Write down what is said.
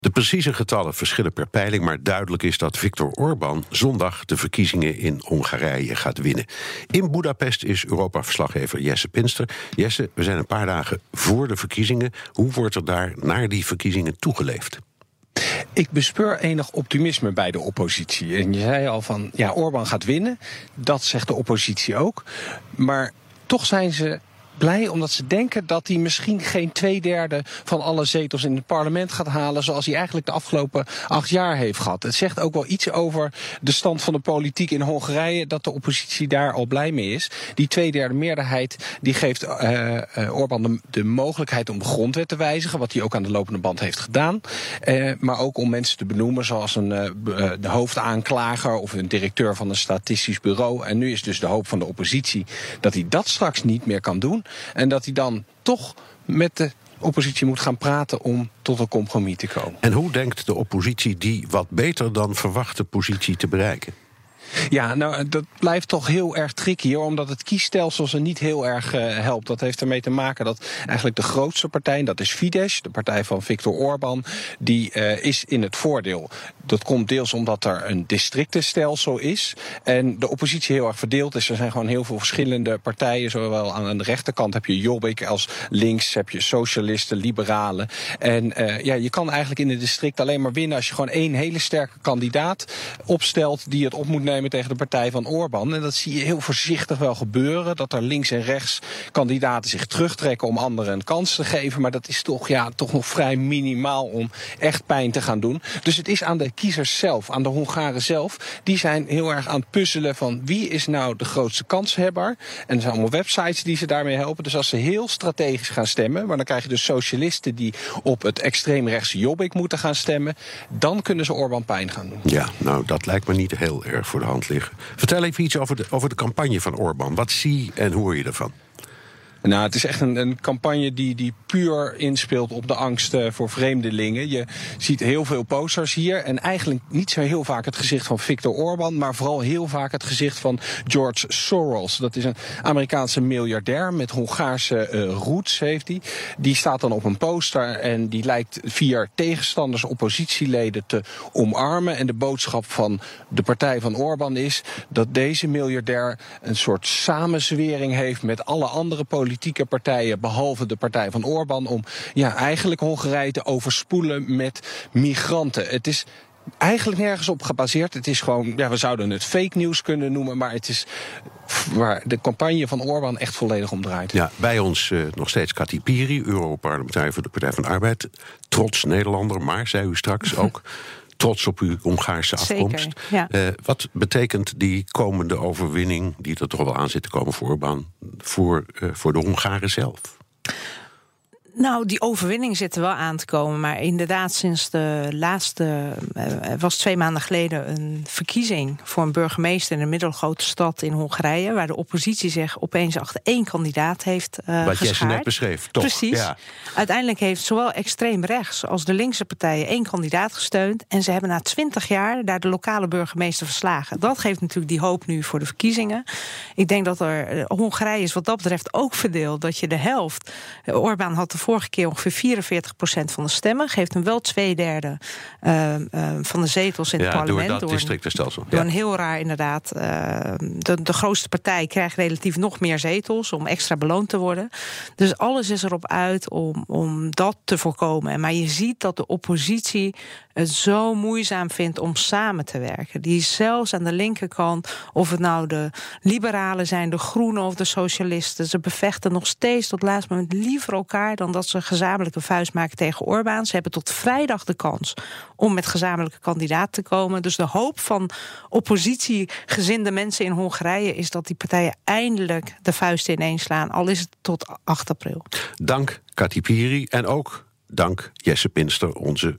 De precieze getallen verschillen per peiling, maar duidelijk is dat Viktor Orbán zondag de verkiezingen in Hongarije gaat winnen. In Budapest is Europa-verslaggever Jesse Pinster. Jesse, we zijn een paar dagen voor de verkiezingen. Hoe wordt er daar naar die verkiezingen toegeleefd? Ik bespeur enig optimisme bij de oppositie. En je zei al van, ja, Orbán gaat winnen. Dat zegt de oppositie ook. Maar toch zijn ze blij omdat ze denken dat hij misschien geen twee derde van alle zetels in het parlement gaat halen. zoals hij eigenlijk de afgelopen acht jaar heeft gehad. Het zegt ook wel iets over de stand van de politiek in Hongarije. dat de oppositie daar al blij mee is. Die tweederde meerderheid die geeft uh, Orbán de, de, mogelijkheid om de grondwet te wijzigen. wat hij ook aan de lopende band heeft gedaan. Uh, maar ook om mensen te benoemen zoals een, de hoofdaanklager of een directeur van een statistisch bureau. En nu is dus de hoop van de oppositie dat hij dat straks niet meer kan doen. En dat hij dan toch met de oppositie moet gaan praten om tot een compromis te komen. En hoe denkt de oppositie die wat beter dan verwachte positie te bereiken? Ja, nou, dat blijft toch heel erg tricky hoor, omdat het kiesstelsel ze niet heel erg uh, helpt. Dat heeft ermee te maken dat eigenlijk de grootste partij, dat is Fidesz, de partij van Viktor Orban, die uh, is in het voordeel. Dat komt deels omdat er een districtenstelsel is en de oppositie heel erg verdeeld is. Er zijn gewoon heel veel verschillende partijen, zowel aan de rechterkant heb je Jobbik als links heb je socialisten, liberalen. En uh, ja, je kan eigenlijk in het district alleen maar winnen als je gewoon één hele sterke kandidaat opstelt die het op moet nemen tegen de partij van Orbán. En dat zie je heel voorzichtig wel gebeuren. Dat er links en rechts kandidaten zich terugtrekken om anderen een kans te geven. Maar dat is toch, ja, toch nog vrij minimaal om echt pijn te gaan doen. Dus het is aan de kiezers zelf, aan de Hongaren zelf. Die zijn heel erg aan het puzzelen van wie is nou de grootste kanshebber. En er zijn allemaal websites die ze daarmee helpen. Dus als ze heel strategisch gaan stemmen, maar dan krijg je dus socialisten die op het extreemrechtse Jobbik moeten gaan stemmen. Dan kunnen ze Orbán pijn gaan doen. Ja, nou dat lijkt me niet heel erg voor hand liggen. Vertel even iets over de, over de campagne van Orbán. Wat zie en hoor je ervan? Nou, het is echt een, een campagne die, die puur inspeelt op de angst uh, voor vreemdelingen. Je ziet heel veel posters hier en eigenlijk niet zo heel vaak het gezicht van Viktor Orban, maar vooral heel vaak het gezicht van George Soros. Dat is een Amerikaanse miljardair met Hongaarse uh, roots heeft hij. Die. die staat dan op een poster en die lijkt vier tegenstanders, oppositieleden te omarmen. En de boodschap van de partij van Orban is dat deze miljardair een soort samenzwering heeft met alle andere politici politieke partijen, behalve de partij van Orbán, om ja, eigenlijk Hongarije te overspoelen met migranten. Het is eigenlijk nergens op gebaseerd. Het is gewoon, ja, we zouden het fake nieuws kunnen noemen, maar het is waar de campagne van Orbán echt volledig om draait. Ja, bij ons uh, nog steeds Kati Piri, Europarlementariër voor de Partij van de Arbeid. Trots Nederlander, maar, zei u straks ook trots op uw Hongaarse afkomst. ja. uh, wat betekent die komende overwinning, die er toch wel aan zit te komen voor Orbán, voor, uh, voor de Hongaren zelf? Nou, die overwinning zit er wel aan te komen. Maar inderdaad, sinds de laatste. Uh, was twee maanden geleden een verkiezing voor een burgemeester in een middelgrote stad in Hongarije. Waar de oppositie zich opeens achter één kandidaat heeft uh, Wat jij net beschreef, toch? Precies. Ja. Uiteindelijk heeft zowel extreem rechts als de linkse partijen één kandidaat gesteund. En ze hebben na twintig jaar daar de lokale burgemeester verslagen. Dat geeft natuurlijk die hoop nu voor de verkiezingen. Ik denk dat er. Hongarije is wat dat betreft ook verdeeld. Dat je de helft. Orbán had de vorige keer ongeveer 44% van de stemmen. Geeft hem wel twee derde uh, uh, van de zetels in ja, het parlement. Door dat districtenstelsel. Door een heel raar inderdaad. Uh, de, de grootste partij krijgt relatief nog meer zetels om extra beloond te worden. Dus alles is erop uit om, om dat te voorkomen. Maar je ziet dat de oppositie het zo moeizaam vindt om samen te werken. Die zelfs aan de linkerkant, of het nou de liberalen zijn, de groenen of de socialisten, ze bevechten nog steeds tot laatst moment liever elkaar dan dat ze gezamenlijke vuist maken tegen Orbán. Ze hebben tot vrijdag de kans om met gezamenlijke kandidaat te komen. Dus de hoop van oppositiegezinde mensen in Hongarije is dat die partijen eindelijk de vuisten ineens slaan, al is het tot 8 april. Dank Kati Piri en ook dank Jesse Pinster, onze